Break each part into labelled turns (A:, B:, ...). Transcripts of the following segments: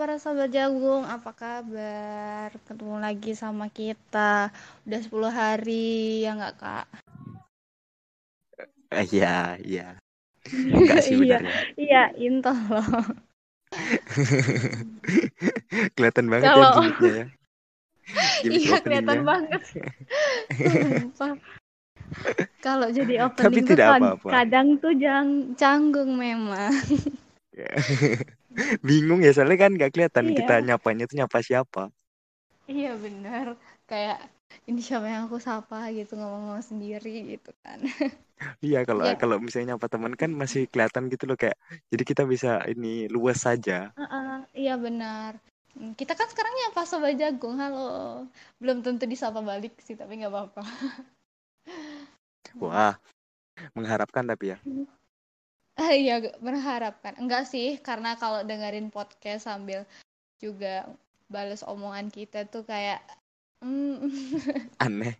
A: Para sobat jagung, apa kabar? Ketemu lagi sama kita. Udah 10 hari, ya nggak kak?
B: Eh, Iya, iya. Enggak sih
A: Iya,
B: benernya.
A: iya, intel loh.
B: Kelihatan banget ya
A: Kalau
B: ya. Gimmick
A: iya kelihatan banget. Kalau jadi
B: Tapi
A: opening tuh
B: tidak
A: kad-
B: apa-apa.
A: kadang tuh jang canggung memang.
B: Bingung ya soalnya kan nggak kelihatan kita
A: Iya,
B: nyapanya tuh nyapa siapa.
A: iya bener. Kayak ini siapa yang aku sapa gitu ngomong-ngomong sendiri gitu kan.
B: Iya kalau
A: Ya,
B: kalau misalnya nyapa teman kan masih kelihatan gitu loh kayak jadi kita bisa ini luas saja.
A: Heeh, iya benar. Hmm, Kita kan sekarang nyapa sobat jagung, halo. Belum tentu disapa balik sih, tapi nggak apa-apa.
B: Wah, mengharapkan tapi ya.
A: Ah, Iya, berharapkan. Enggak sih, karena kalau dengerin podcast sambil juga bales omongan kita tuh kayak, hmm,
B: Aneh,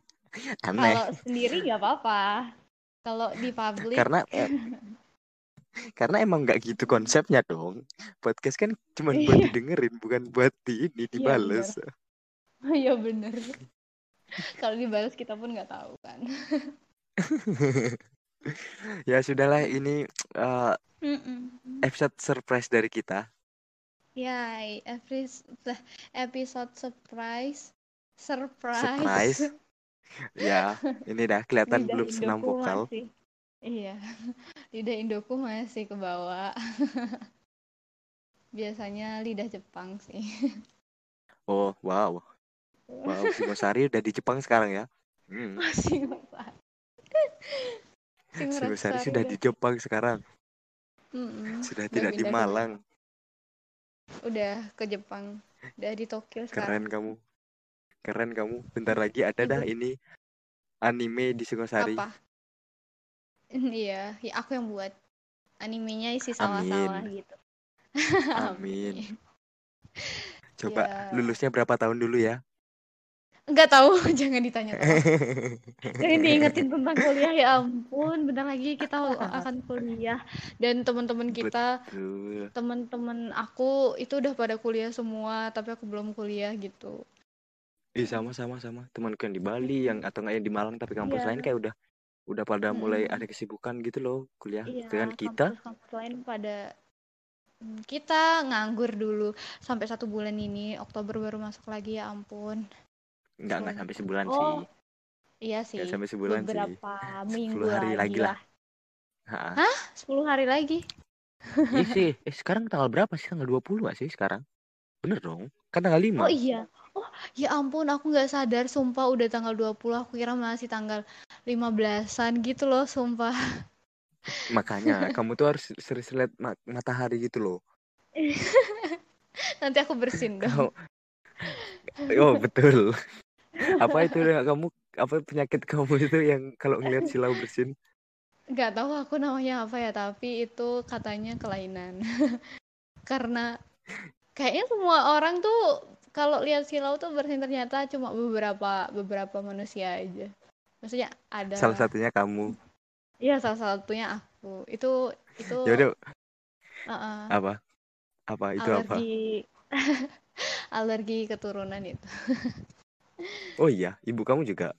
B: aneh.
A: kalau sendiri nggak apa-apa. Kalau di publik,
B: Karena eh, karena emang nggak gitu konsepnya dong. Podcast kan cuma buat
A: iya,
B: didengerin, bukan buat di ini
A: iya
B: dibales.
A: Iya benar. Kalau dibales kita pun nggak tahu kan.
B: Ya sudahlah ini
A: Mm-mm.
B: episode surprise dari kita.
A: Ya, episode episode surprise,
B: Surprise.
A: surprise.
B: Ya, ini dah kelihatan
A: Lidah
B: belum senam
A: Indoku
B: vokal.
A: masih, iya, lidah Indoku masih ke bawah. Biasanya lidah Jepang sih.
B: Oh, wow. Wow, Singosari udah di Jepang sekarang ya. Hmm,
A: Masih.
B: Singosari
A: Singosari
B: sudah
A: udah,
B: di Jepang sekarang.
A: mm-mm,
B: Sudah
A: udah
B: tidak di
A: pindah ke
B: Malang.
A: udah ke Jepang, udah di Tokyo
B: Keren
A: sekarang.
B: kamu. Keren kamu. Bentar lagi ada dah ini anime di Singosari.
A: apa? Iya, ya aku yang buat animenya isi sawah-sawah
B: Amin.
A: gitu.
B: Amin.
A: Amin.
B: Coba
A: Ya,
B: lulusnya berapa tahun dulu ya?
A: Nggak tahu, jangan ditanya. Jangan diingetin tentang kuliah ya ampun, bentar lagi kita akan kuliah dan teman-teman kita, teman-teman aku itu udah pada kuliah semua, tapi aku belum kuliah gitu.
B: Ih, sama sama sama. Temanku yang di Bali, yang atau nggak yang di Malang tapi kampus lain
A: Iya,
B: kayak udah udah pada mulai
A: mm-mm.
B: ada kesibukan gitu loh kuliah.
A: Iya,
B: Dengan kita
A: kampus-kampus lain pada Hmm, kita nganggur dulu sampai satu bulan ini, Oktober baru masuk lagi ya ampun.
B: Nggak nggak
A: Belum.
B: sampai sebulan sih.
A: Oh, iya
B: Nggak
A: sih,
B: sampai sebulan sih.
A: beberapa
B: 10
A: minggu
B: hari
A: lagi
B: lah.
A: lah. Hah? 10 hari lagi?
B: Iya sih. Eh, sekarang tanggal berapa sih? Tanggal 20 nggak sih sekarang? Bener dong. Kan tanggal
A: Oh
B: 5.
A: iya. Oh, ya ampun, aku nggak sadar, sumpah udah tanggal 20, aku kira masih tanggal 15-an gitu loh, sumpah.
B: Makanya kamu tuh harus ma- matahari gitu loh.
A: Nanti aku bersin dong.
B: Oh, betul. Apa itu kamu apa penyakit kamu itu yang kalau ngelihat silau bersin?
A: Nggak tahu aku namanya apa ya, tapi itu katanya kelainan. Karena kayaknya semua orang tuh kalau lihat silau tuh bersin ternyata cuma beberapa beberapa manusia aja. Maksudnya
B: Salah
A: ada,
B: satunya kamu.
A: iya salah satunya aku. Itu itu
B: Ya udah
A: uh-uh,
B: apa? Apa itu apa?
A: alergi alergi keturunan itu.
B: Oh iya, ibu kamu juga.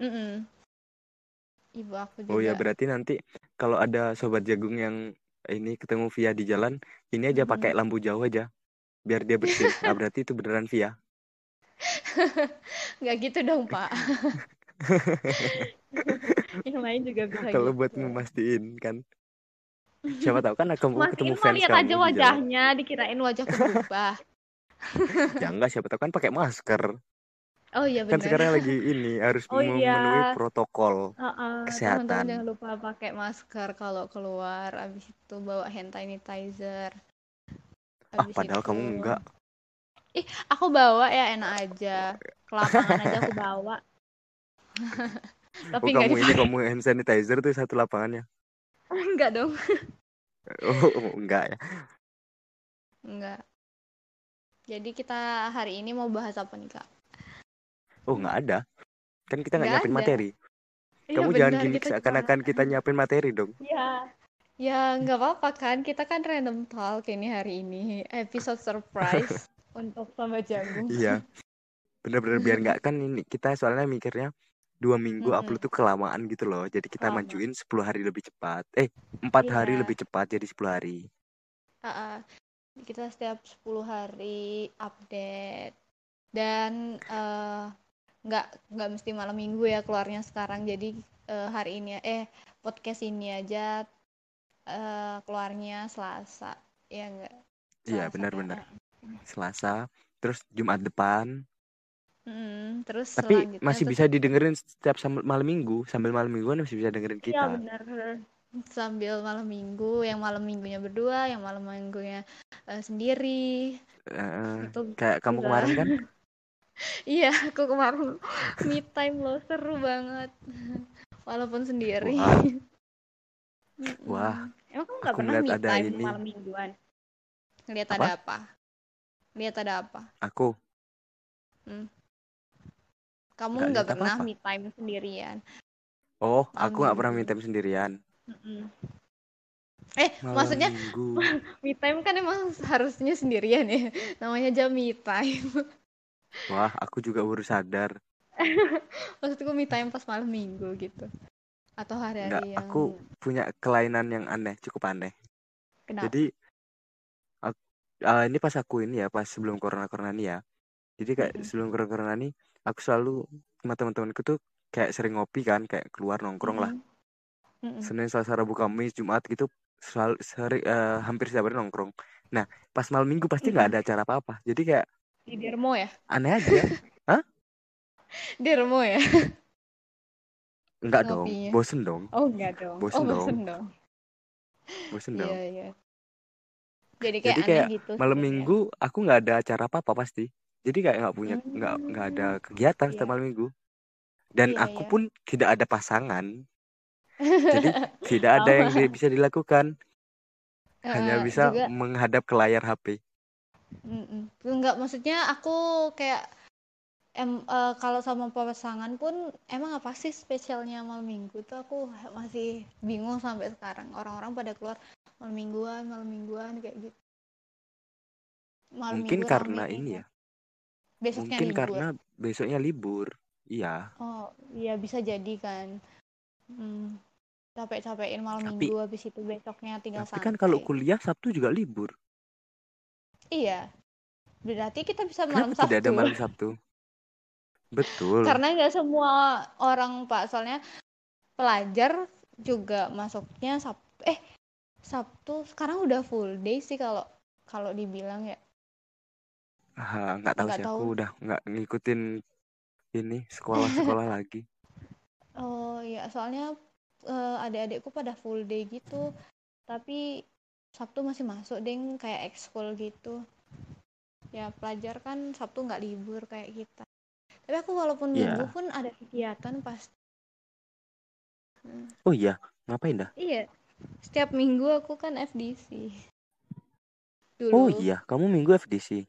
A: Mm-mm. Ibu aku
B: Oh iya,
A: juga.
B: berarti nanti kalau ada sobat jagung yang ini ketemu Via di jalan, ini aja
A: Mm-mm.
B: pakai lampu jauh aja biar dia bersin. Nah, berarti itu beneran Via.
A: Nggak gitu dong, Pak. Yang lain juga bisa
B: Kalau buat
A: gitu.
B: memastiin kan. Siapa tahu kan kamu ketemu
A: Mastiin mah
B: fans
A: lihat aja
B: di
A: wajahnya, dikirain wajahku berubah.
B: Ya enggak, siapa tahu kan pakai masker.
A: Oh iya
B: Kan
A: bener.
B: sekarang lagi ini harus
A: Oh
B: memenuhi
A: iya.
B: protokol
A: Heeh, teman-teman
B: kesehatan.
A: jangan lupa pakai masker kalau keluar. Abis itu bawa hand sanitizer.
B: Ah,
A: Abis
B: padahal
A: itu,
B: kamu enggak.
A: ih aku bawa ya enak aja. Ke lapangan aja aku bawa. Tapi
B: Oh, kamu ini kamu hand sanitizer tuh satu lapangannya.
A: Enggak dong.
B: Oh, oh, enggak ya.
A: Enggak. Jadi kita hari ini mau bahas apa nih, Kak?
B: Oh, enggak ada. Kan kita nggak
A: Nggak
B: nyiapin
A: ada.
B: materi.
A: Iya
B: Kamu jangan
A: benar, cuma
B: seakan-akan kita nyiapin materi dong.
A: Iya. Ya nggak apa-apa kan, kita kan random talk ini hari ini, episode surprise untuk sama jagung.
B: Iya, bener-bener biar nggak kan ini kita soalnya mikirnya dua minggu
A: Mm-mm.
B: upload tuh kelamaan gitu loh. Jadi kita
A: Lama.
B: majuin 10 hari lebih cepat. Eh, empat hari
A: Iya.
B: lebih cepat jadi 10 hari.
A: Ah, ah. kita setiap 10 hari update dan eh, nggak nggak mesti malam minggu ya keluarnya sekarang jadi eh, hari ini eh podcast ini aja eh, keluarnya Selasa ya enggak
B: Iya, benar-benar.
A: ya.
B: Selasa, terus Jumat depan.
A: Mm, terus
B: Tapi
A: selanjutnya
B: masih
A: tuh
B: bisa didengerin setiap sambil malam minggu, sambil malam mingguan masih bisa dengerin
A: Iya
B: kita.
A: benar sambil malam minggu yang malam minggunya berdua yang malam minggunya eh, sendiri
B: Eh,
A: itu
B: kayak kamu
A: bisa.
B: kemarin kan?
A: iya aku kemarin me time loh seru banget. Walaupun sendiri.
B: Wah. Wah,
A: emang kamu nggak
B: aku
A: pernah me
B: ada
A: time
B: ini.
A: malam mingguan? Lihat
B: Apa?
A: ada apa? Lihat ada apa?
B: Aku.
A: Kamu
B: Nggak
A: pernah me time sendirian?
B: Oh,
A: Malam
B: aku nggak pernah me time sendirian.
A: Mm-mm. eh
B: Malam
A: maksudnya
B: minggu.
A: me time kan emang harusnya sendirian ya? Namanya aja me time
B: Wah, aku juga baru sadar.
A: maksudku me time pas malam minggu gitu atau hari-hari yang
B: aku punya kelainan yang aneh, cukup aneh.
A: kenapa
B: Jadi ak- ah, ini pas aku ini ya, pas sebelum corona corona ini ya. Jadi kayak
A: Mm-mm.
B: sebelum corona corona ini, aku selalu sama teman-temanku tuh kayak sering ngopi kan, kayak keluar nongkrong lah.
A: Mm-mm. Mm-mm.
B: Senin, Selasa, Rabu, Kamis, Jumat gitu selalu sering eh, hampir setiap hari nongkrong. Nah, pas malam minggu pasti nggak ada acara apa-apa. Jadi kayak
A: di Dermo ya
B: aneh aja.
A: Dermo ya
B: Enggak dong, bosen dong,
A: oh enggak dong
B: Bosen
A: oh
B: dong.
A: bosen dong
B: bosen
A: iya
B: dong.
A: iya jadi kayak
B: Jadi
A: aneh
B: kayak
A: gitu
B: malam
A: sebenarnya.
B: minggu aku nggak ada acara apa-apa pasti. Jadi kayak nggak punya nggak nggak ada
A: Hmm,
B: kegiatan
A: iya.
B: setiap malam minggu. Dan
A: Iya,
B: aku
A: iya.
B: pun tidak ada pasangan. Jadi tidak ada yang bisa dilakukan. Hanya
A: Eh,
B: bisa
A: juga
B: menghadap ke layar HP.
A: Mm-mm. enggak maksudnya aku kayak em eh, kalau sama pasangan pun emang apa sih spesialnya malam minggu tuh aku masih bingung sampai sekarang orang-orang pada keluar malam mingguan malam mingguan kayak gitu malam
B: Mungkin
A: minggu
B: karena
A: rame
B: ini ya.
A: besoknya
B: Mungkin
A: libur
B: karena besoknya libur. Iya.
A: oh iya bisa jadi kan hmm, capek-capekin malam
B: Tapi
A: minggu habis itu besoknya tinggal
B: tapi kan kalau
A: santai
B: kuliah Sabtu juga libur.
A: Iya. Berarti kita bisa malam
B: Kenapa tidak ada
A: Sabtu?
B: malam Sabtu? Betul.
A: karena nggak semua orang pak. Soalnya pelajar juga masuknya Sabtu eh Sabtu. Sekarang udah full day sih kalau kalau dibilang ya.
B: Ah, nggak tahu sih. Aku udah nggak ngikutin ini sekolah-sekolah lagi.
A: oh ya soalnya eh, adik-adikku pada full day gitu. Tapi Sabtu masih masuk deng kayak ekskul gitu ya pelajar kan Sabtu nggak libur kayak kita tapi aku walaupun minggu
B: Iya.
A: pun ada kegiatan pasti Hmm,
B: Oh iya, ngapain dah?
A: iya setiap minggu aku kan FDC
B: Oh
A: dulu
B: iya, kamu minggu FDC.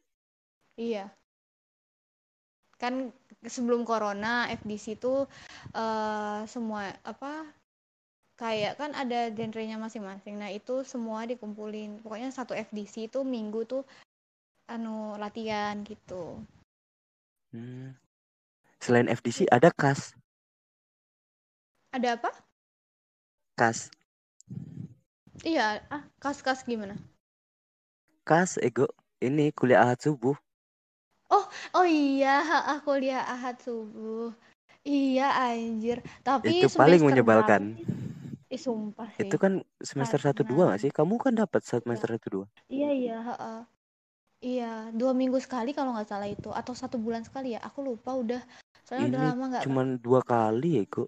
A: Iya. Kan sebelum corona FDC itu eh, semua apa kayak kan ada genrenya masing-masing. Nah, itu semua dikumpulin. Pokoknya satu FDC itu minggu tuh anu latihan gitu.
B: Hmm. Selain FDC ada KAS.
A: Ada apa?
B: KAS.
A: Iya, ah, kas-kas gimana?
B: KAS ego ini kuliah ahad subuh.
A: Oh iya, aku lihat Ahad subuh. Iya, anjir. Tapi
B: Itu paling menyebalkan.
A: berapa Ih, sumpah sih.
B: Itu kan semester 1 2
A: Karena
B: nggak sih? Kamu kan dapat semester 1 2.
A: Iya iya, heeh. Iya, dua minggu sekali kalau nggak salah itu, atau satu bulan sekali ya. Aku lupa udah, soalnya udah lama nggak.
B: cuman dua kali ego.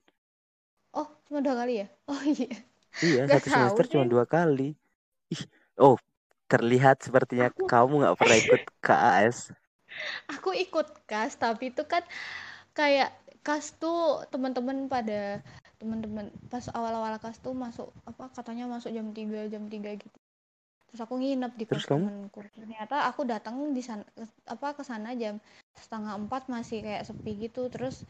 A: Oh, cuma dua kali ya? Oh iya,
B: Iya,
A: nggak
B: satu
A: tahu
B: semester cuma dua kali. Ih, oh, terlihat sepertinya
A: Aku
B: kamu nggak pernah ikut KAS.
A: aku ikut kas, tapi itu kan kayak kas tuh teman-teman pada teman-teman pas awal-awal kas tuh masuk apa katanya masuk jam 3 jam 3 gitu. Terus aku nginep di kos
B: kamu?
A: temenku. Ternyata aku datang di sana apa ke sana jam setengah empat masih kayak sepi gitu. Terus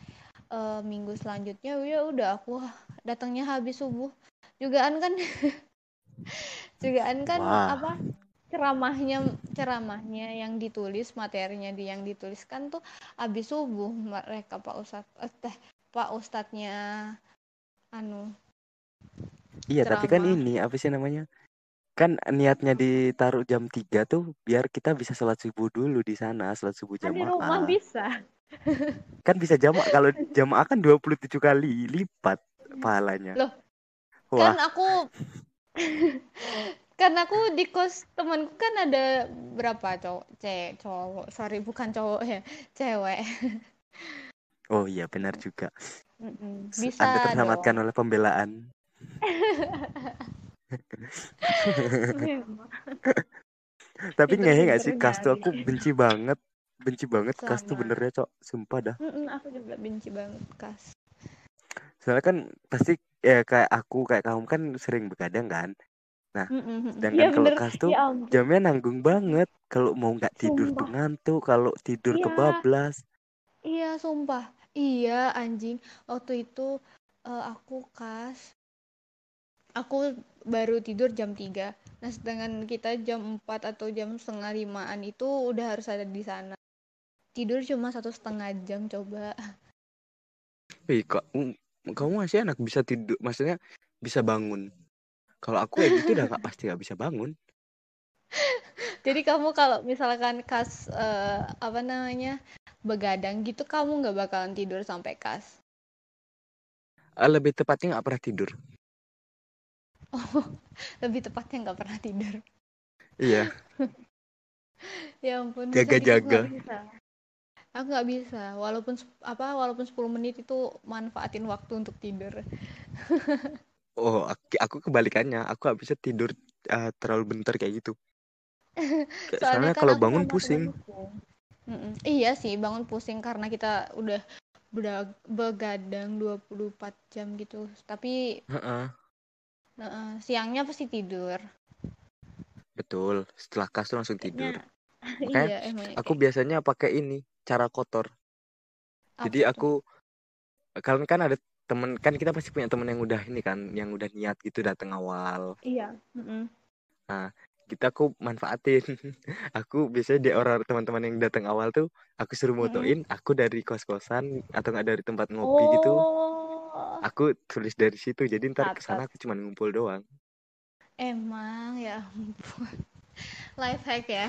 A: eh, minggu selanjutnya ya udah aku datangnya habis subuh jugaan kan Jugaan kan
B: Wah.
A: apa ceramahnya ceramahnya yang ditulis materinya di yang dituliskan tuh habis subuh mereka Pak Ustadz eh, Pak Ustadznya anu
B: Iya, tapi kan ini apa sih namanya? Kan niatnya ditaruh jam 3 tuh biar kita bisa sholat subuh dulu di sana, sholat subuh
A: kan di rumah
B: jamaah.
A: bisa
B: Kan bisa jamaah kalau jamaah kan 27 kali lipat pahalanya.
A: Loh,
B: Wah,
A: kan aku kan aku di kos temanku kan ada berapa cowok cewek cowok sorry bukan cowok ya cewek
B: oh iya benar juga.
A: Mm-mm. Bisa
B: Anda terselamatkan
A: dong
B: oleh pembelaan. Tapi ngehe
A: pinter-pinter
B: sih kas tuh
A: nyari
B: aku benci banget, benci banget kas tuh
A: sama
B: benernya cok, sumpah dah.
A: Mm-mm, aku juga benci banget kas
B: Soalnya kan pasti ya kayak aku kayak kamu kan sering begadang kan. Nah,
A: Mm-mm.
B: sedangkan
A: ya
B: kalau kas tuh
A: ya ampun
B: jamnya nanggung banget. Kalau mau nggak tidur tuh ngantuk, kalau tidur
A: iya
B: kebablas.
A: Iya sumpah. Iya anjing. Waktu itu eh, aku kas aku baru tidur jam 3 nah sedangkan kita jam 4 atau jam setengah limaan itu udah harus ada di sana. Tidur cuma satu setengah jam coba.
B: Wih, kok kamu masih enak bisa tidur, maksudnya bisa bangun. Kalau aku kayak gitu udah nggak pasti nggak bisa bangun.
A: jadi kamu kalau misalkan kas eh, apa namanya begadang gitu kamu nggak bakalan tidur sampai kas
B: Eh, lebih tepatnya nggak pernah tidur.
A: oh lebih tepatnya nggak pernah tidur
B: Iya,
A: ya ampun bisa aku nggak
B: jaga-jaga.
A: bisa aku nggak bisa walaupun apa walaupun 10 menit itu manfaatin waktu untuk tidur
B: Oh, aku, kebalikannya. Aku nggak bisa tidur eh, terlalu bentar kayak gitu.
A: Soalnya
B: Soalnya
A: kan
B: kalau bangun pusing.
A: Mm-mm. iya sih bangun pusing karena kita udah udah begadang 24 jam gitu tapi
B: Heeh,
A: eh, siangnya pasti tidur
B: betul. Setelah kas tuh langsung tidur.
A: kayaknya
B: Makanya
A: iya emang
B: aku
A: kayak
B: biasanya pakai ini cara kotor.
A: apa
B: Jadi aku kan kan ada temen kan kita pasti punya temen yang udah ini kan, yang udah niat gitu datang awal.
A: iya Mm-mm.
B: Nah, kita aku manfaatin. Aku biasanya di orang teman-teman yang datang awal tuh aku suruh
A: Mm-mm.
B: motoin aku dari kos-kosan atau nggak dari tempat ngopi gitu.
A: oh
B: Aku tulis dari situ. Jadi ntar ke sana
A: catat
B: aku cuma ngumpul doang.
A: emang ya ampun life hack ya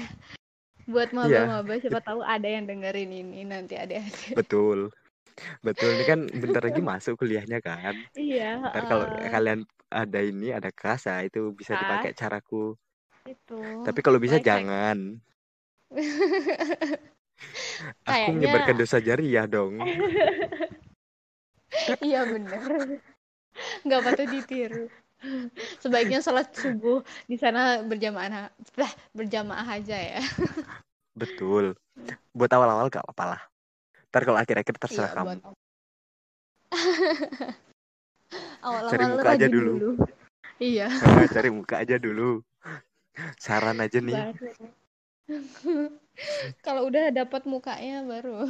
A: buat
B: Iya,
A: maba-maba siapa tahu ada yang dengerin ini nanti ada
B: betul. Betul. Ini kan bentar lagi masuk kuliahnya kan.
A: iya
B: Ntar kalau
A: heeh.
B: kalian ada ini, ada kas, ya itu bisa dipakai caraku.
A: Itu
B: Tapi kalau bisa
A: hack
B: jangan. Aku
A: kayaknya
B: menyebarkan dosa jariah dong.
A: iya bener nggak patut ditiru sebaiknya sholat subuh di sana berjamaah berjamaah aja ya
B: Betul. Buat awal-awal gak apa-apa lah. Ntar kalau akhir-akhir terserah
A: iya
B: kamu.
A: buat
B: Cari
A: awal-awal
B: muka aja dulu.
A: dulu iya
B: Cari muka aja dulu. Saran aja nih.
A: kalau udah dapat mukanya baru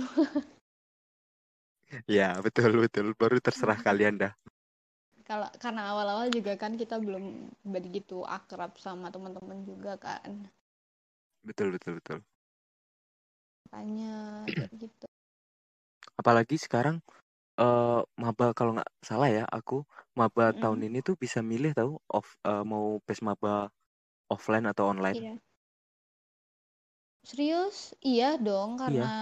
B: Ya, betul betul. Baru terserah kalian dah.
A: kalau karena awal-awal juga kan kita belum begitu akrab sama teman-teman juga kan
B: Betul betul betul.
A: makanya kayak gitu
B: Apalagi sekarang eh maba kalau nggak salah ya, aku maba
A: Mm-mm.
B: tahun ini tuh bisa milih tahu off eh, mau pes maba offline atau online.
A: iya serius iya dong
B: Iya.
A: karena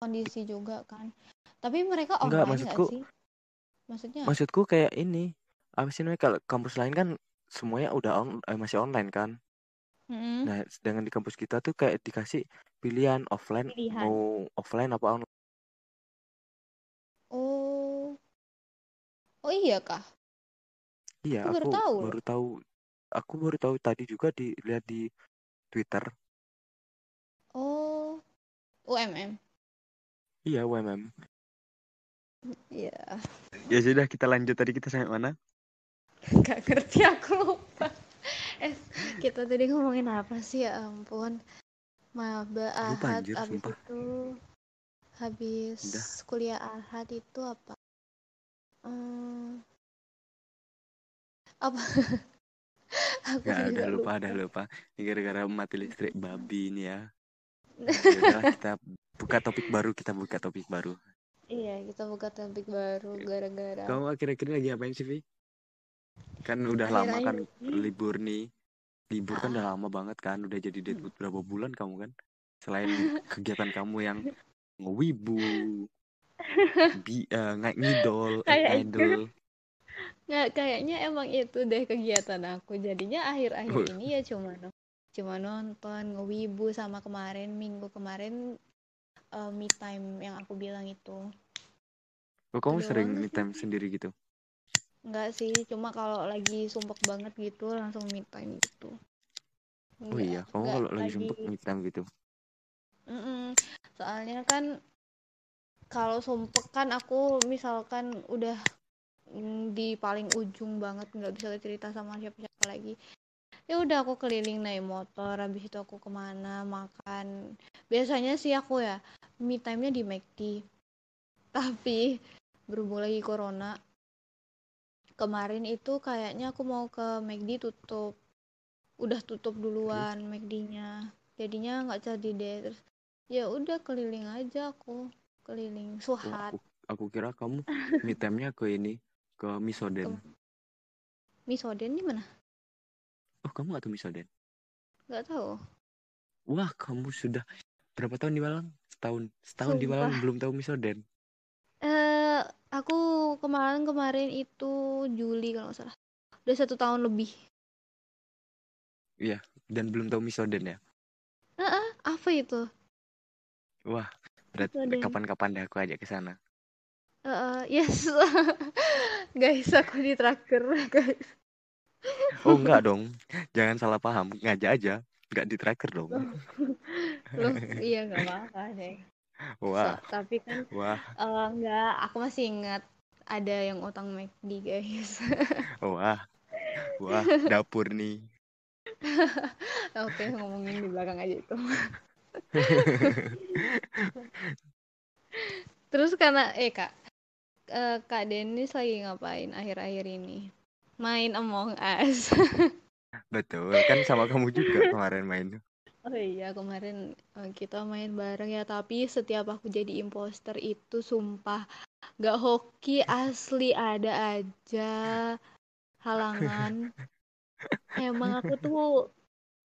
A: kondisi juga kan tapi mereka
B: Enggak,
A: online nggak
B: maksudku
A: sih maksudnya
B: maksudku kayak ini. Apa sih namanya kalau kampus lain kan semuanya udah on, eh, masih online kan.
A: Mm-mm.
B: Nah, sedangkan di kampus kita tuh kayak dikasih pilihan offline
A: pilihan
B: mau offline apa online.
A: oh oh iya kah
B: Iya,
A: aku baru
B: aku
A: tahu
B: baru tahu aku baru tahu tadi juga dilihat di Twitter.
A: oh UMM
B: Iya, UMM.
A: iya
B: Ya sudah kita lanjut tadi kita sampai mana?
A: nggak ngerti aku lupa eh kita tadi ngomongin apa sih ya ampun maba
B: Lupa
A: ahad
B: anjir, sumpah.
A: itu habis
B: Udah.
A: kuliah ahad itu apa Hmm, apa aku
B: Ya udah lupa,
A: lupa
B: udah lupa. Ini gara-gara mati listrik babi ini ya. Nah, kita buka topik baru, kita buka topik baru.
A: iya kita buka topik baru gara-gara
B: Kamu akhir-akhir ini lagi ngapain sih, Vi? Kan udah lama kan libur nih. Libur kan
A: Ah.
B: udah lama banget kan, udah jadi deadwood berapa bulan kamu kan? Selain kegiatan kamu yang ngewibu, bi nggak ngidol, idol.
A: Nggak kayaknya emang itu deh kegiatan aku jadinya akhir-akhir
B: Oh.
A: ini ya cuma cuma nonton ngewibu sama kemarin minggu kemarin eh, me time yang aku bilang itu
B: Oh, kamu
A: Doang
B: sering me time sendiri gitu?
A: Enggak sih, cuma kalau lagi sumpek banget gitu langsung me time gitu.
B: Oh
A: Nggak-
B: iya, kamu
A: nggak
B: kalau lagi sumpek me time gitu.
A: Mm-mm. Soalnya kan kalau sumpek kan aku misalkan udah di paling ujung banget nggak bisa cerita sama siapa-siapa lagi. Ya udah aku keliling naik motor, habis itu aku ke mana makan. Biasanya sih aku ya me time-nya di McD. Tapi berhubung lagi corona, kemarin itu kayaknya aku mau ke McD tutup. Udah tutup duluan McD-nya. Jadinya nggak jadi deh. Terus ya udah keliling aja aku keliling
B: Oh,
A: suhat
B: aku, aku kira kamu me time-nya ke ini, ke Misoden.
A: misoden di mana
B: Oh, kamu gak tahu Misoden?
A: nggak tahu
B: Wah, kamu sudah berapa tahun di Malang? Setahun. Setahun di Malang
A: Sumpah.
B: belum tahu Misoden.
A: eh aku kemarin kemarin itu Juli kalau nggak salah udah satu tahun lebih
B: Dan belum tahu Misoden ya?
A: apa itu
B: Wah, berarti kapan-kapan deh aku ajak ke sana.
A: Eh, yes guys aku di tracker guys
B: Oh, enggak dong. Jangan salah paham. Ngajak aja. Enggak di tracker dong.
A: loh iya nggak apa-apa deh
B: Wah,
A: So- tapi kan
B: wah,
A: eh, nggak aku masih ingat ada yang utang McD guys
B: wah. Wah, dapur nih.
A: oke ngomongin di belakang aja itu Terus karena eh kak, eh, kak Denis lagi ngapain akhir-akhir ini? Main Among Us.
B: Betul, kan sama kamu juga kemarin main.
A: Oh iya kemarin eh, kita main bareng ya, tapi setiap aku jadi imposter itu sumpah gak hoki asli ada aja halangan. Emang aku tuh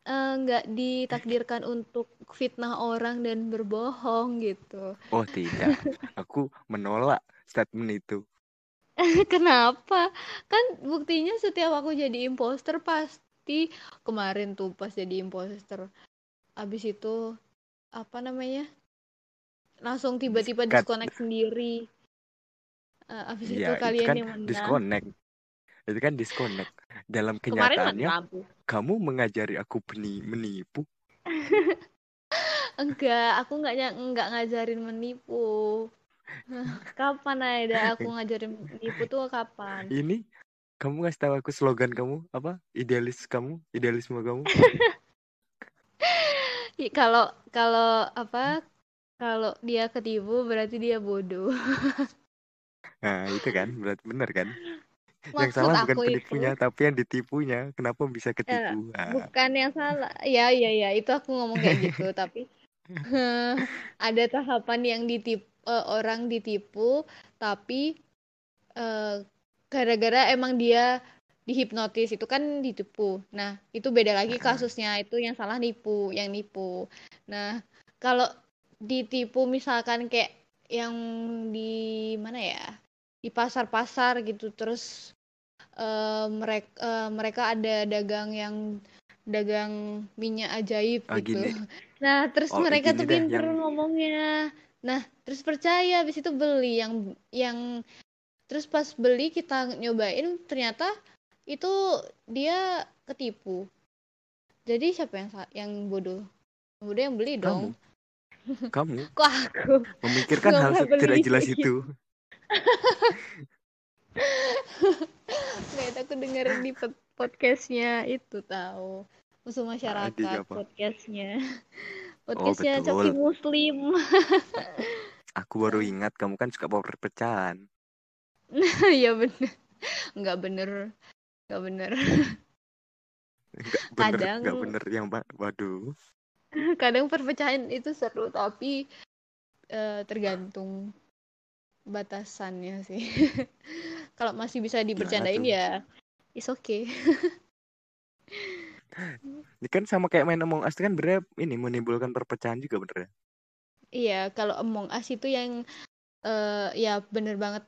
A: eh, nggak ditakdirkan untuk fitnah orang dan berbohong gitu.
B: Oh, tidak. Aku menolak statement itu.
A: Kenapa? Kan buktinya setiap aku jadi imposter pasti kemarin tuh pas jadi imposter. Abis itu apa namanya? Langsung tiba-tiba disconnect sendiri. Eh, abis itu
B: Ya, itu
A: kalian
B: kan
A: yang menang.
B: disconnect. Itu kan disconnect. Dalam kenyataannya, kamu mengajari aku menipu.
A: Enggak, aku nggak ny- nggak ngajarin menipu. Kapan ada aku ngajarin menipu tuh kapan?
B: Ini kamu ngasih tahu aku slogan kamu apa? Idealis kamu, idealisme kamu.
A: Kalau kalau apa? Kalau dia ketipu berarti dia bodoh.
B: Nah, itu kan berarti benar kan? Yang
A: Maksud
B: salah bukan
A: aku itu
B: penipunya, tapi yang ditipunya. Kenapa bisa ketipu? Ah,
A: bukan yang salah. Ya, ya, ya, itu aku ngomong kayak gitu, tapi ada tahapan yang ditip eh, orang ditipu, tapi eh, gara-gara emang dia dihipnotis itu kan ditipu. Nah, itu beda lagi kasusnya. Itu yang salah nipu, yang nipu. Nah, kalau ditipu misalkan kayak yang di mana ya? Di pasar-pasar gitu terus mereka mereka ada dagang yang dagang minyak ajaib
B: Ah,
A: gitu.
B: gini.
A: Nah, terus
B: Oh,
A: mereka tuh pinter
B: yang-
A: ngomongnya. Nah, terus percaya habis itu beli yang yang terus pas beli kita nyobain ternyata itu dia ketipu. Jadi siapa yang yang bodoh? Yang bodoh yang beli
B: Kamu.
A: dong.
B: Kamu
A: Kok aku?
B: memikirkan
A: Gak
B: hal tidak jelas itu.
A: Nggak, itu aku denger di pod- podcastnya itu tahu musuh masyarakat podcastnya podcastnya
B: betul.
A: Coki Muslim.
B: Aku baru ingat kamu kan suka bawa perpecahan.
A: ya bener. Nggak bener. Nggak bener.
B: Bener
A: kadang
B: nggak bener yang waduh.
A: Kadang perpecahan itu seru tapi eh, tergantung batasannya sih. Kalau masih bisa dibercandain ya is okay
B: ini kan sama kayak main Among Us kan bener ini menimbulkan perpecahan juga bener ya?
A: Iya kalau Among Us itu yang eh, ya bener banget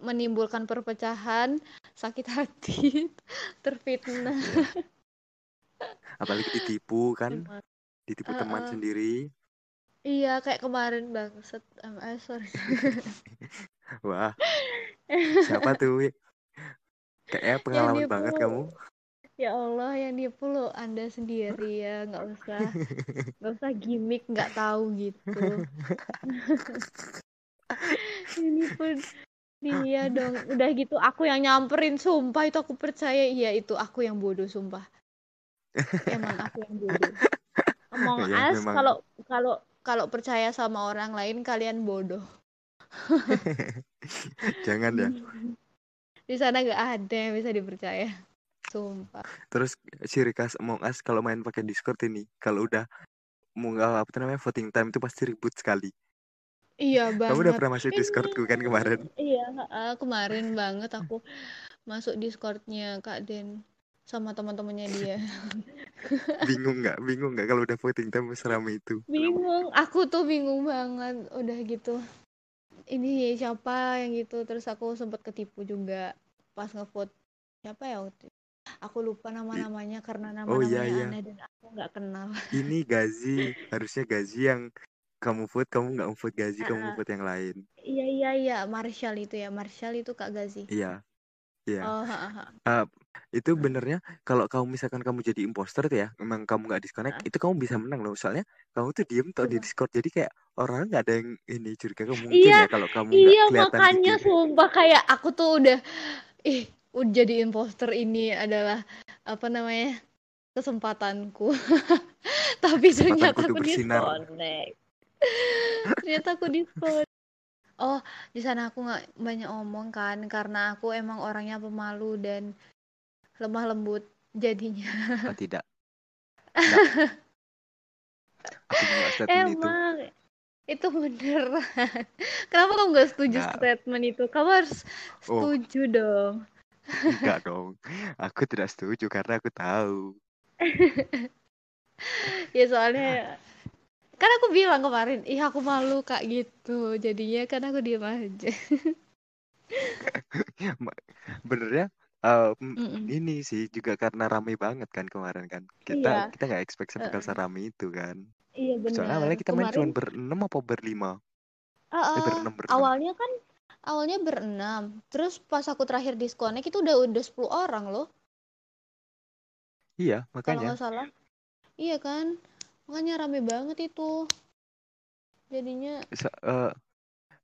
A: menimbulkan perpecahan sakit hati terfitnah.
B: Apalagi ditipu kan?
A: Emang.
B: ditipu
A: Uh-uh.
B: teman sendiri.
A: Iya kayak kemarin banget um, eh, sorry.
B: Wah. Siapa tuh? Kayaknya pengalaman
A: nipu.
B: banget kamu
A: ya Allah yang nipu lo anda sendiri ya nggak usah nggak usah gimmick nggak tahu gitu. Ini pun dia dong udah gitu aku yang nyamperin sumpah itu aku percaya iya itu aku yang bodoh sumpah. Emang aku yang bodoh. Among
B: Ya,
A: Us
B: memang.
A: kalau kalau kalau percaya sama orang lain kalian bodoh.
B: Jangan ya.
A: Di sana nggak ada yang bisa dipercaya sumpah
B: terus ciri khas Among Us kalau main pakai Discord ini kalau udah mau nggak apa namanya voting time itu pasti ribut sekali
A: iya banget
B: kamu udah pernah masuk
A: Ini-
B: Discordku kan kemarin
A: Iya, heeh, kemarin banget aku masuk Discordnya Kak Den sama teman-temannya dia.
B: bingung nggak bingung nggak kalau udah voting time serame itu
A: Bingung, aku tuh bingung banget udah gitu. Ini siapa yang gitu, terus aku sempat ketipu juga pas ngevote siapa ya waktu itu? Aku lupa nama-namanya karena
B: Oh,
A: nama-namanya
B: iya, iya.
A: aneh dan aku nggak kenal.
B: ini Gazi harusnya Gazi yang kamu vote kamu nggak vote Gazi kamu
A: Ah.
B: vote yang lain
A: Iya iya iya, Marshall itu ya, Marshall itu Kak Gazi.
B: iya iya
A: Oh, ha, ha.
B: Ah, itu benernya kalau kamu misalkan kamu jadi imposter tuh ya memang kamu nggak disconnect
A: Ah.
B: itu kamu bisa menang loh soalnya kamu tuh diem tau di
A: Iya.
B: Discord jadi kayak orang nggak ada yang ini curiga kamu mungkin
A: Iya,
B: ya kalau kamu
A: Iya
B: kelihatan gitu.
A: makanya
B: video.
A: sumpah kayak aku tuh udah ih jadi imposter ini adalah apa namanya kesempatanku. Tapi ternyata aku disconnect. Ternyata aku disconnect. Oh di sana aku nggak banyak omong kan karena aku emang orangnya pemalu dan lemah lembut jadinya.
B: Oh, tidak. Nggak. aku statement itu.
A: Emang. Itu beneran. Kenapa kamu nggak setuju
B: Nggak.
A: statement itu? Kamu harus
B: Oh.
A: setuju dong
B: enggak dong. Aku tidak setuju karena aku tahu.
A: Ya soalnya kan aku bilang kemarin ih aku malu kak gitu. Jadinya kan aku diem aja.
B: Benernya em,
A: Mm-mm.
B: ini sih juga karena rame banget kan kemarin kan. Kita
A: Iya.
B: kita nggak expect bakal
A: Eh.
B: serame itu kan.
A: Iya
B: soalnya
A: benar.
B: awalnya kita main cuma
A: kemarin
B: berenam apa berlima?
A: Ah,
B: eh,
A: ah,
B: berenam berenam.
A: Awalnya kan awalnya berenam terus pas aku terakhir disconnect itu udah udah 10 orang loh.
B: Iya
A: kalau
B: makanya.
A: nggak salah. Iya kan? Makanya rame banget itu. Jadinya
B: Se- eh,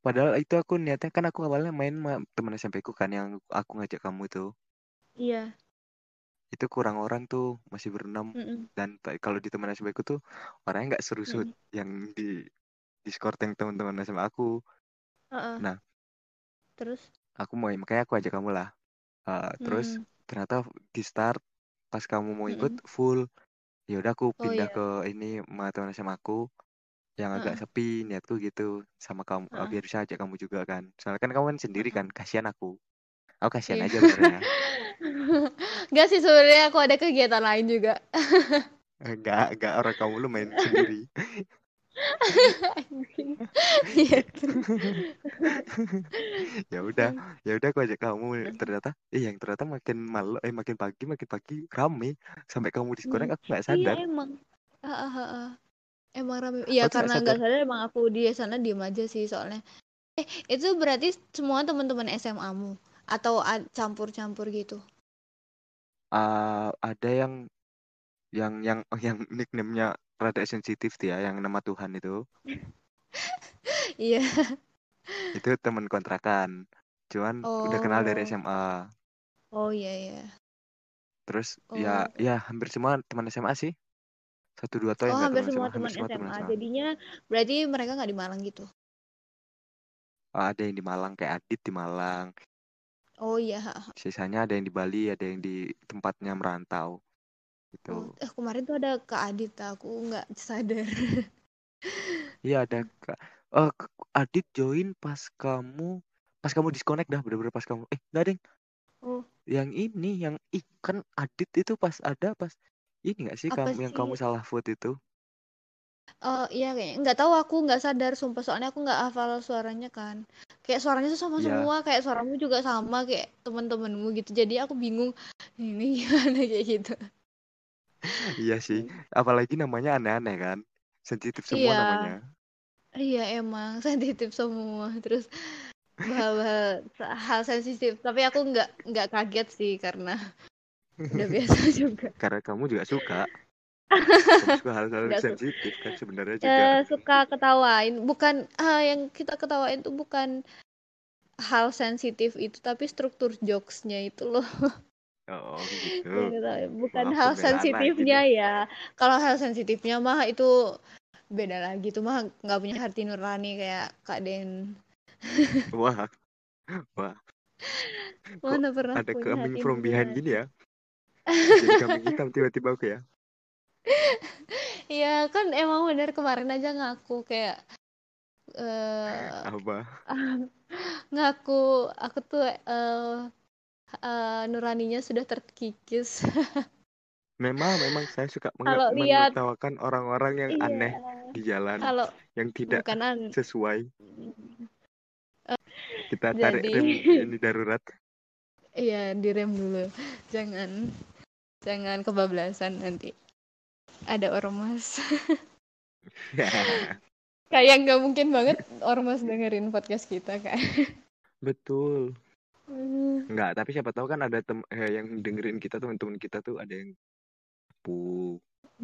B: padahal itu aku niatnya kan aku awalnya main sama teman SMP ku kan yang aku ngajak kamu itu.
A: Iya.
B: Itu kurang orang tuh masih berenam.
A: Mm-mm,
B: dan ta- kalau di teman SMP ku tuh orangnya nggak serusut
A: mm-mm.
B: yang di Discord yang teman-teman sama aku
A: Ah, ah.
B: Nah.
A: Terus
B: aku mau makanya aku ajak kamu lah Eh, terus
A: Mm,
B: ternyata di start pas kamu mau ikut
A: mm-mm.
B: full ya udah aku
A: oh
B: pindah
A: iya
B: ke ini sama teman sama aku yang agak
A: Ah,
B: sepi niatku gitu sama kamu
A: ah.
B: biar bisa ajak kamu juga kan soalnya kan kamu kan sendiri kan kasihan aku aku kasihan
A: Iya.
B: aja sebenarnya
A: Nggak sih sebenarnya aku ada kegiatan lain juga.
B: enggak enggak orang kamu lu main sendiri. ya udah ya udah aku ajak kamu ternyata eh yang ternyata makin malam eh makin pagi makin pagi rame sampai kamu disconnect aku nggak
A: Iya
B: sadar
A: emang. Ah, ah, ah, ah. Emang rame. Iya
B: aku tuh nggak
A: karena
B: sadar
A: sadar emang aku di sana diem aja sih soalnya. Eh itu berarti semua teman-teman SMA-mu atau a- campur-campur gitu?
B: Ah, ada yang yang yang oh, yang nickname-nya rada sensitif dia yang nama Tuhan itu
A: Iya.
B: itu teman kontrakan cuman udah kenal dari
A: Oh.
B: SMA
A: Oh iya iya.
B: terus ya
A: Oh.
B: ya hampir semua teman SMA sih satu dua yang
A: Oh hampir semua
B: SMA
A: teman
B: hampir semua teman
A: SMA.
B: SMA
A: Jadinya berarti mereka nggak di Malang gitu.
B: Ah, ada yang di Malang kayak Adit di Malang
A: Oh iya.
B: sisanya ada yang di Bali ada yang di tempatnya merantau Gitu.
A: Oh, eh, kemarin tuh ada Kak Adit, aku nggak sadar.
B: Iya ada Kak. Eh, K- Adit join pas kamu pas kamu disconnect dah bener-bener pas kamu eh enggak ding
A: Oh,
B: yang ini yang ih kan Adit itu pas ada pas ini nggak sih
A: apa
B: kamu yang kamu salah vote itu
A: Oh iya kayaknya nggak tahu aku nggak sadar sumpah soalnya aku nggak hafal suaranya kan. Kayak suaranya tuh sama
B: Iya.
A: semua, kayak suaramu juga sama kayak teman-temanmu gitu. Jadi aku bingung ini gimana kayak gitu.
B: Iya sih apalagi namanya aneh-aneh kan sensitif semua
A: Iya.
B: namanya
A: Iya emang sensitif semua. Terus bahwa hal sensitif. Tapi aku nggak nggak kaget sih karena udah biasa juga.
B: karena kamu juga suka kamu suka hal-hal sensitif kan sebenarnya juga
A: Eh, suka ketawain. Bukan ah, yang kita ketawain tuh bukan hal sensitif itu, tapi struktur jokesnya itu loh.
B: Oh gitu
A: Yang ketawain. Bukan
B: Wah,
A: hal sensitifnya
B: nih.
A: ya. Kalau hal sensitifnya mah itu beda lagi. Itu mah nggak punya hati nurani kayak Kak Den.
B: wah wah kok
A: Mana pernah
B: ada coming
A: hati
B: from behind
A: nurani.
B: gini ya jadi kambing hitam tiba-tiba aku ya
A: Iya kan emang bener kemarin aja ngaku kayak eh
B: apa
A: ngaku aku tuh eh eh, nuraninya sudah terkikis.
B: memang memang saya suka
A: Kalau
B: menge-
A: lihat
B: menertawakan orang-orang yang
A: iya,
B: aneh di jalan
A: kalau
B: yang tidak
A: bukan an
B: sesuai kita tarik
A: jadi
B: rem ini darurat
A: iya direm dulu. Jangan jangan kebablasan nanti. Ada ormas. Kayak nggak mungkin banget ormas dengerin podcast kita kan.
B: betul Enggak, tapi siapa tahu kan ada tem eh, yang dengerin kita teman-teman kita tuh ada yang cepu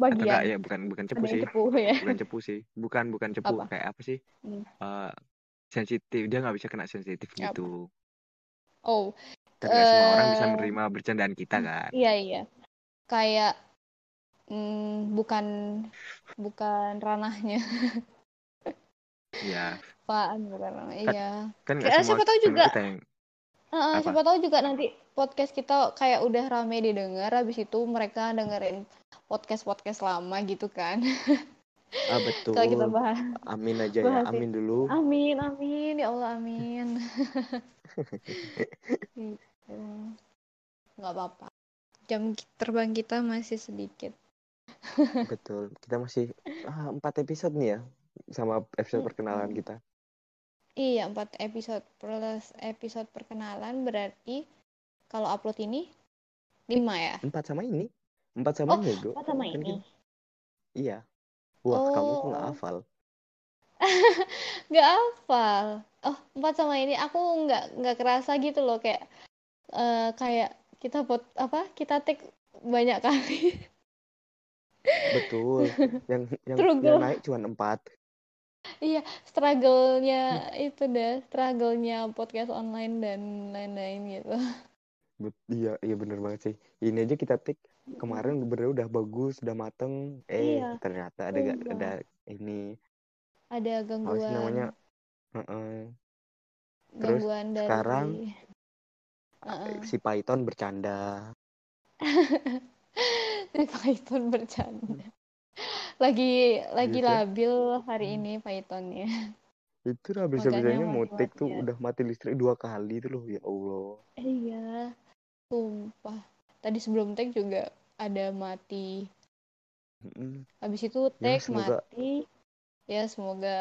B: atau enggak
A: Bagian
B: ya bukan bukan cepu sih
A: cepu ya.
B: bukan cepu sih bukan bukan cepu
A: Apa?
B: kayak apa sih
A: Hmm.
B: Eh, sensitif dia nggak bisa kena sensitif
A: Apa?
B: gitu
A: Oh,
B: dan nggak semua orang bisa
A: eh
B: menerima bercandaan kita kan
A: iya iya. Kayak mm, bukan bukan ranahnya.
B: ya
A: Apaan bukan ranahnya.
B: kan
A: Iya.
B: kan
A: Kayak
B: semua
A: siapa tahu juga
B: kita yang Apa
A: siapa tahu juga nanti podcast kita kayak udah rame didengar, habis itu mereka dengerin podcast-podcast lama gitu kan.
B: ah
A: Kalau kita
B: betul
A: bahas
B: amin aja ya amin dulu
A: Amin, amin, ya Allah, amin. Gitu. Nggak apa-apa. Jam terbang kita masih sedikit.
B: betul kita masih ah, empat episode nih ya sama episode perkenalan kita
A: Iya, empat episode plus episode perkenalan berarti kalau upload ini lima ya?
B: empat sama ini. Empat sama
A: Oh,
B: ini Go
A: empat sama
B: kan
A: ini.
B: kita iya. Wah kamu kok
A: Oh,
B: hafal.
A: Nggak hafal. Oh, empat sama ini aku nggak nggak kerasa gitu loh kayak eh, kayak kita pot apa? Kita take banyak kali.
B: betul. Yang yang yang naik cuma empat
A: Iya, struggle-nya itu deh, struggle-nya podcast online dan lain-lain gitu.
B: Bet- iya iya bener banget sih ini aja kita take kemarin bener udah bagus udah mateng eh
A: Iya,
B: ternyata ada
A: sumpah.
B: ada ini
A: Ada
B: apa sih namanya
A: gangguan,
B: Heeh. terus
A: gangguan
B: sekarang
A: dari Heeh.
B: si Python bercanda
A: Si Python bercanda. Lagi lagi
B: gitu
A: labil hari ini Pythonnya.
B: itu lah bisa bisanya mau take tuh
A: mati-matian.
B: udah mati listrik dua kali tuh loh ya Allah
A: Iya, sumpah. Tadi sebelum tag juga ada mati.
B: Mm-mm.
A: Habis itu
B: ya
A: tag
B: semoga
A: mati. Ya semoga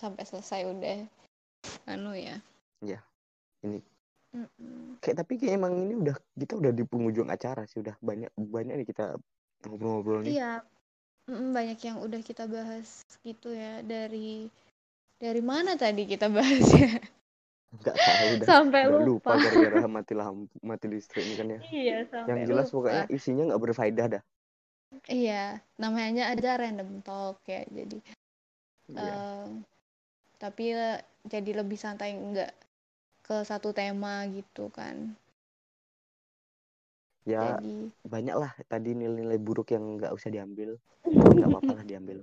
A: sampai selesai udah anu ya.
B: ya ini
A: Mm-mm.
B: kayak tapi kayak emang ini udah kita udah di penghujung acara sih udah banyak banyak nih kita ngobrol-ngobrol nih
A: Iya, mm, banyak yang udah kita bahas gitu ya dari dari mana tadi kita bahasnya
B: nggak tahu udah
A: sampai
B: udah lupa
A: lupa.
B: gara-gara mati lampu mati listrik ini kan ya
A: Iya,
B: yang
A: sampai
B: jelas
A: lupa.
B: pokoknya isinya nggak berfaedah dah
A: Iya, namanya aja random talk ya. Jadi
B: Iya.
A: eh, tapi eh, jadi lebih santai enggak ke satu tema gitu kan.
B: Ya
A: Jadi
B: banyak lah tadi nilai-nilai buruk yang nggak usah diambil. Nggak apa-apa lah diambil.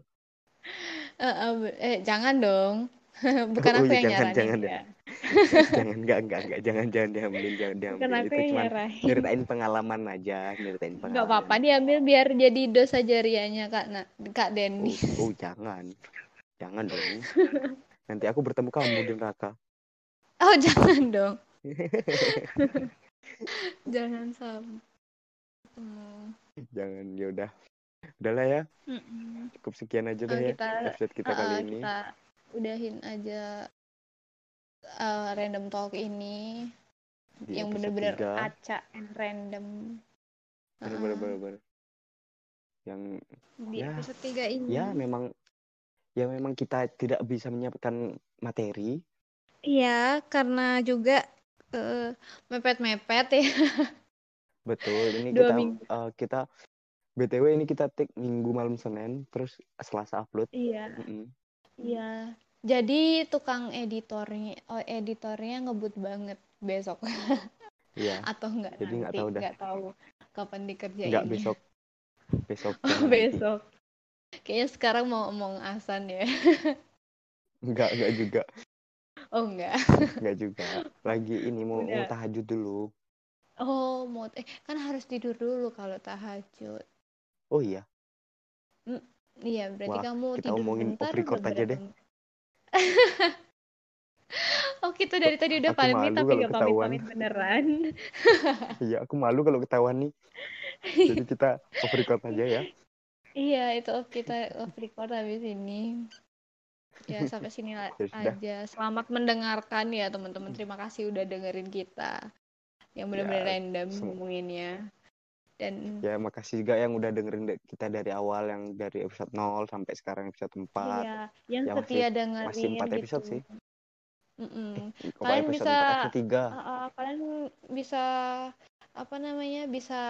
A: Eh, eh, eh, jangan dong. Bukan
B: Oh,
A: aku
B: iya,
A: yang
B: jangan,
A: nyaranin
B: jangan
A: ya.
B: jangan enggak enggak enggak jangan jangan diambilin jangan diambil.
A: Bukan aku
B: itu
A: yang
B: nyeritain pengalaman aja nyeritain
A: Nggak
B: pengalaman.
A: apa-apa diambil biar jadi dosa jariahnya Kak Na, Kak
B: oh,
A: Denny.
B: oh jangan. Jangan dong. Nanti aku bertemu kamu di neraka.
A: Oh jangan dong, jangan sampai. Hmm.
B: jangan ya udah udahlah ya
A: Mm-mm.
B: cukup sekian aja
A: Oh,
B: dah ya
A: kita-
B: episode kita
A: Uh,
B: kali ini
A: kita udahin aja uh, random talk ini
B: di
A: yang bener-bener acak and random.
B: bener
A: Uh,
B: bener bener bener. yang
A: di
B: Ya,
A: episode 3 ini.
B: ya memang ya memang kita tidak bisa menyiapkan materi
A: Iya, karena juga uh, mepet-mepet ya.
B: betul ini
A: Dua
B: kita
A: minggu.
B: eh, kita btw ini kita take minggu malam senin terus selasa upload
A: Iya,
B: Mm-mm.
A: iya. Jadi tukang editornya, oh, editornya ngebut banget besok
B: Iya
A: atau enggak
B: Jadi
A: nanti,
B: tahu dah.
A: nggak tahu kapan dikerjainnya.
B: nggak besok besok
A: Oh, besok. Kayaknya sekarang mau omong asan ya.
B: nggak nggak juga
A: Oh enggak.
B: nggak juga lagi ini mau, tahajud dulu
A: Oh, mau eh kan harus tidur dulu kalau tahajud.
B: oh iya
A: Iya, berarti
B: Wah,
A: kamu
B: kita
A: tidur
B: omongin
A: bentar
B: record aja deh.
A: oh, kita dari tadi udah pamit tapi gak pamit-pamit beneran.
B: iya aku malu kalau ketahuan nih jadi kita off record aja ya
A: Iya, itu off kita off record habis ini. Ya, sampai sini
B: Ya
A: aja. Selamat mendengarkan ya, teman-teman. Terima kasih udah dengerin kita. Yang benar-benar
B: Ya,
A: random ngomonginnya. Dan
B: ya makasih juga yang udah dengerin de- kita dari awal yang dari episode 0 sampai sekarang episode 4
A: iya, yang
B: Ya,
A: setia
B: masih-
A: dengerin
B: masih empat
A: gitu.
B: episode sih.
A: Mm-mm.
B: kok
A: Kalian bisa-
B: 4 episode 3
A: Uh, uh, kalian bisa apa namanya bisa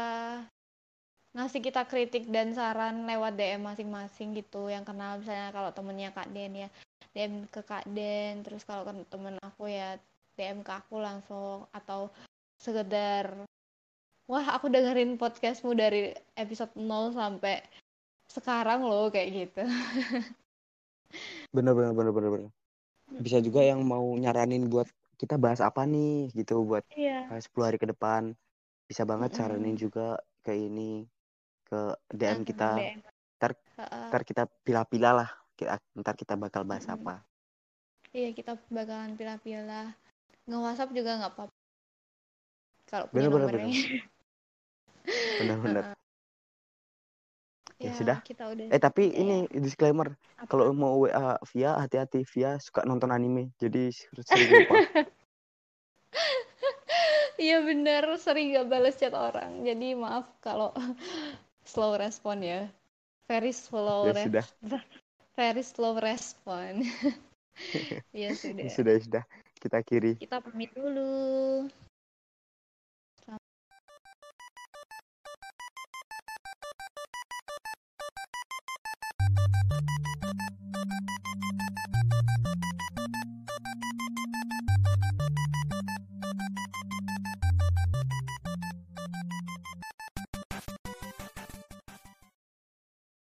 A: ngasih kita kritik dan saran lewat DM masing-masing gitu yang kenal misalnya kalau temennya Kak Den ya DM ke Kak Den terus kalau temen aku ya DM ke aku langsung atau sekedar wah aku dengerin podcastmu dari episode 0 sampai sekarang loh kayak gitu.
B: Bener bener bener bener bener. Bisa juga yang mau nyaranin buat kita bahas apa nih gitu buat
A: iya.
B: eh, 10 hari ke depan. Bisa banget
A: Mm-mm.
B: saranin juga ke ini ke DM
A: Langsung
B: kita.
A: DM.
B: Ntar- ntar kita pilah-pilah lah. Kita- ntar kita bakal bahas
A: Mm-mm.
B: apa.
A: Iya kita bakalan pilah-pilah. Nge WhatsApp juga nggak apa-apa kalau punya
B: Bener,
A: nomornya.
B: bener-bener Ya, sudah.
A: kita udah
B: eh tapi
A: Ya,
B: ini disclaimer. Kalau mau WA via hati-hati via suka nonton anime jadi sering lupa.
A: Iya bener sering gak balas chat orang. Jadi maaf kalau slow respon ya. Very slow
B: ya sudah.
A: very slow respon. Ya sudah.
B: Sudah sudah. Kita kiri
A: kita pamit dulu